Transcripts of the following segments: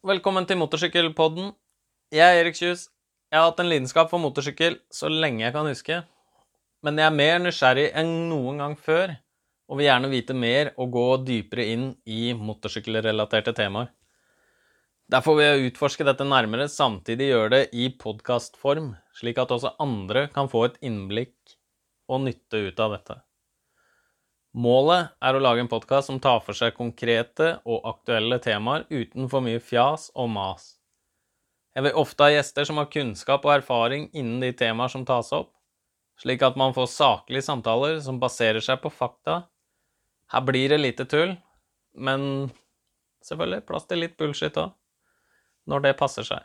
Velkommen til motorsykkelpodden. Jeg er Erik Kjus. Jeg har hatt en lidenskap for motorsykkel så lenge jeg kan huske. Men jeg er mer nysgjerrig enn noen gang før, og vil gjerne vite mer og gå dypere inn i motorsykkelrelaterte temaer. Derfor vil jeg utforske dette nærmere, samtidig gjøre det i podkastform, slik at også andre kan få et innblikk og nytte ut av dette. Målet er å lage en podkast som tar for seg konkrete og aktuelle temaer uten for mye fjas og mas. Jeg vil ofte ha gjester som har kunnskap og erfaring innen de temaer som tas opp, slik at man får saklige samtaler som baserer seg på fakta. Her blir det lite tull, men selvfølgelig plass til litt bullshit òg, når det passer seg.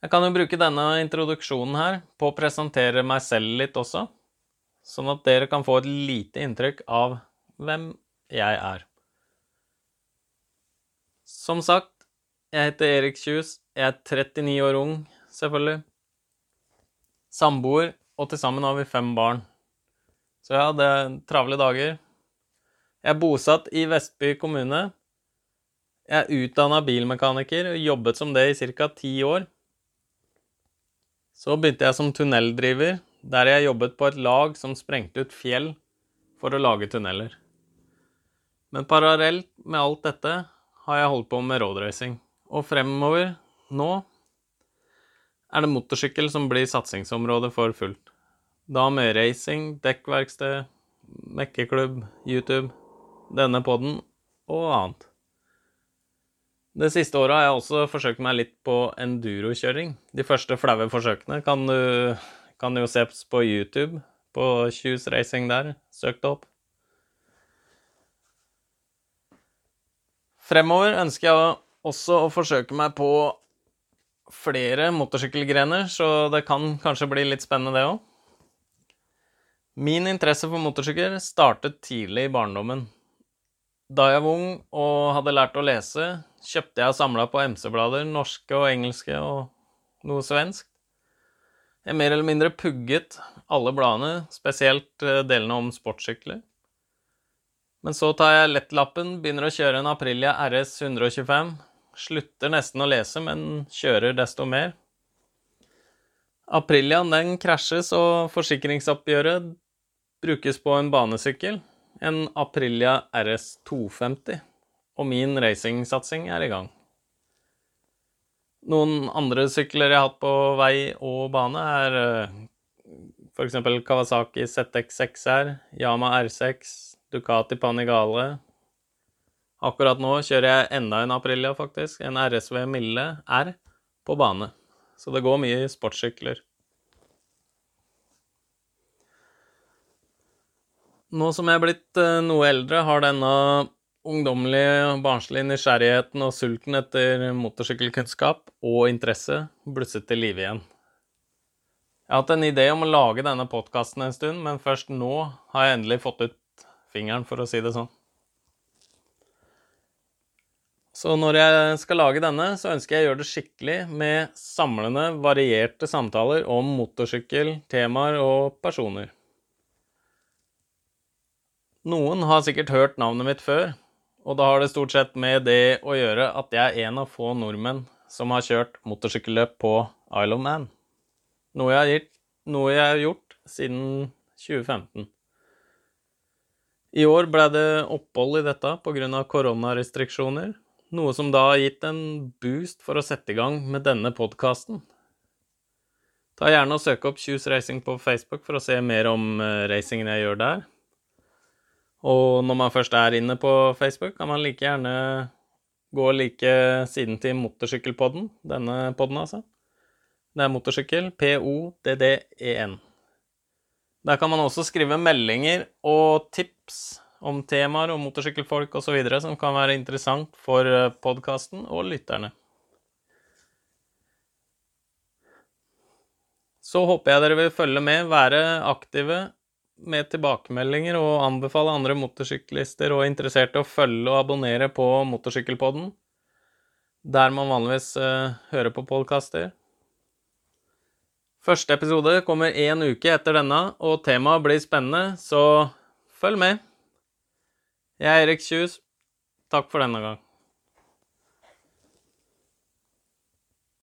Jeg kan jo bruke denne introduksjonen her på å presentere meg selv litt også sånn at dere kan få et lite inntrykk av hvem jeg er. Som sagt, jeg heter Erik Kjus. Jeg er 39 år ung, selvfølgelig. Samboer, og til sammen har vi fem barn. Så ja, det er travle dager. Jeg er bosatt i Vestby kommune. Jeg er utdanna bilmekaniker og jobbet som det i ca. ti år. Så begynte jeg som tunneldriver der jeg jobbet på et lag som sprengte ut fjell for å lage tunneler. Men parallelt med alt dette har jeg holdt på med roadracing, og fremover, nå, er det motorsykkel som blir satsingsområdet for fullt. Da med racing, dekkverksted, mekkeklubb, YouTube, denne poden og annet. Det siste året har jeg også forsøkt meg litt på endurokjøring. De første flaue forsøkene kan du kan jo ses på YouTube, på Choose Racing der. Søk det opp. Fremover ønsker jeg også å forsøke meg på flere motorsykkelgrener, så det kan kanskje bli litt spennende, det òg. Min interesse for motorsykkel startet tidlig i barndommen. Da jeg var ung og hadde lært å lese, kjøpte jeg og samla på MC-blader, norske og engelske og noe svensk. Jeg mer eller mindre pugget alle bladene, spesielt eh, delene om sportssykler. Men så tar jeg lettlappen, begynner å kjøre en Aprilia RS 125. Slutter nesten å lese, men kjører desto mer. Apriliaen den krasjes, og forsikringsoppgjøret brukes på en banesykkel. En Aprilia RS 250. Og min racingsatsing er i gang. Noen andre sykler jeg har hatt på vei og bane, er eh, f.eks. Kawasaki ZX6R, Yama R6, Ducati Panigale. Akkurat nå kjører jeg enda en Aprilia, faktisk. En RSV Mille R på bane. Så det går mye sportssykler. Nå som jeg er blitt eh, noe eldre, har denne ungdommelige, barnslige nysgjerrigheten og sulten etter motorsykkelkunnskap og interesse blusset til live igjen. Jeg har hatt en idé om å lage denne podkasten en stund, men først nå har jeg endelig fått ut fingeren, for å si det sånn. Så når jeg skal lage denne, så ønsker jeg å gjøre det skikkelig med samlende, varierte samtaler om motorsykkel, temaer og personer. Noen har sikkert hørt navnet mitt før, og da har det stort sett med det å gjøre at jeg er en av få nordmenn som har kjørt motorsykkelløp på Isle of Man. Noe jeg, har gitt, noe jeg har gjort siden 2015. I år ble det opphold i dette pga. koronarestriksjoner, noe som da har gitt en boost for å sette i gang med denne podkasten. Ta gjerne og Søk opp Choose Racing på Facebook for å se mer om eh, racingen jeg gjør der. Og når man først er inne på Facebook, kan man like gjerne gå like siden til Motorsykkelpodden. Denne podden, altså. Det er motorsykkel. P-o-d-d-e-n. Der kan man også skrive meldinger og tips om temaer og motorsykkelfolk osv. som kan være interessant for eh, podkasten og lytterne. Så håper jeg dere vil følge med, være aktive med tilbakemeldinger og anbefale andre motorsyklister og interesserte å følge og abonnere på Motorsykkelpodden, der man vanligvis uh, hører på podkaster. Første episode kommer én uke etter denne, og temaet blir spennende, så følg med. Jeg er Erik Kjus. Takk for denne gang.